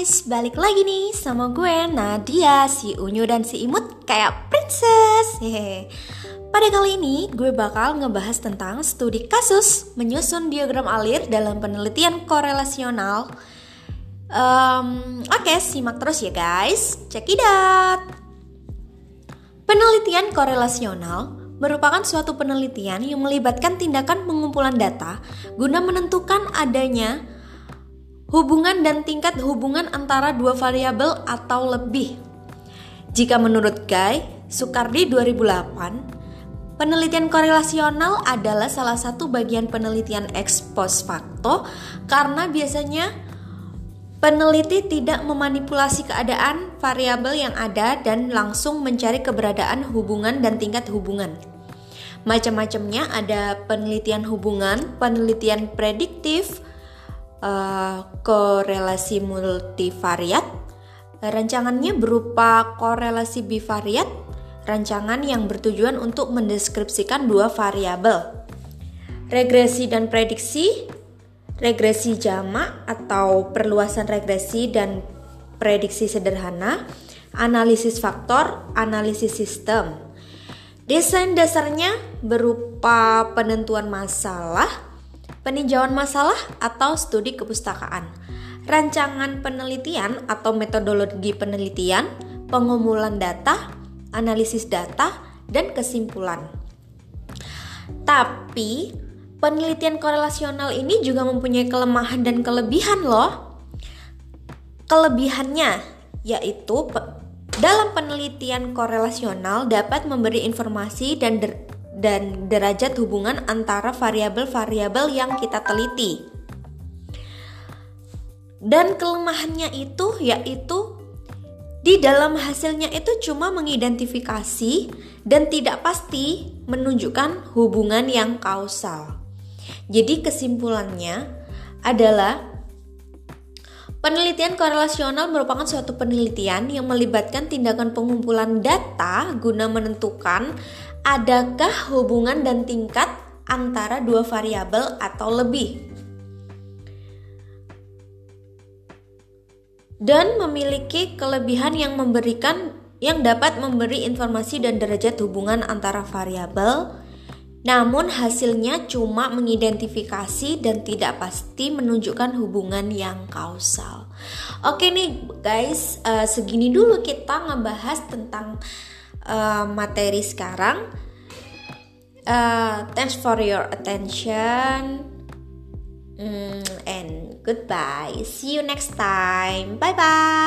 guys, balik lagi nih sama gue Nadia, si Unyu dan si Imut kayak princess. Hehehe. Pada kali ini gue bakal ngebahas tentang studi kasus menyusun diagram alir dalam penelitian korelasional. Um, Oke, simak terus ya guys, out. Penelitian korelasional merupakan suatu penelitian yang melibatkan tindakan pengumpulan data guna menentukan adanya hubungan dan tingkat hubungan antara dua variabel atau lebih. Jika menurut Guy Sukardi 2008, penelitian korelasional adalah salah satu bagian penelitian ex post facto karena biasanya peneliti tidak memanipulasi keadaan variabel yang ada dan langsung mencari keberadaan hubungan dan tingkat hubungan. Macam-macamnya ada penelitian hubungan, penelitian prediktif, uh, korelasi multivariat. Rancangannya berupa korelasi bivariat, rancangan yang bertujuan untuk mendeskripsikan dua variabel. Regresi dan prediksi, regresi jamak atau perluasan regresi dan prediksi sederhana, analisis faktor, analisis sistem. Desain dasarnya berupa penentuan masalah, peninjauan masalah atau studi kepustakaan, rancangan penelitian atau metodologi penelitian, pengumpulan data, analisis data, dan kesimpulan. Tapi, penelitian korelasional ini juga mempunyai kelemahan dan kelebihan loh. Kelebihannya yaitu dalam penelitian korelasional dapat memberi informasi dan dan derajat hubungan antara variabel-variabel yang kita teliti. Dan kelemahannya itu yaitu di dalam hasilnya itu cuma mengidentifikasi dan tidak pasti menunjukkan hubungan yang kausal. Jadi kesimpulannya adalah Penelitian korelasional merupakan suatu penelitian yang melibatkan tindakan pengumpulan data guna menentukan adakah hubungan dan tingkat antara dua variabel atau lebih. Dan memiliki kelebihan yang memberikan yang dapat memberi informasi dan derajat hubungan antara variabel, namun hasilnya cuma mengidentifikasi dan tidak pasti menunjukkan hubungan yang kausal. Oke nih guys, uh, segini dulu kita ngebahas tentang uh, materi sekarang. Uh, thanks for your attention. Mm, and goodbye. See you next time. Bye bye.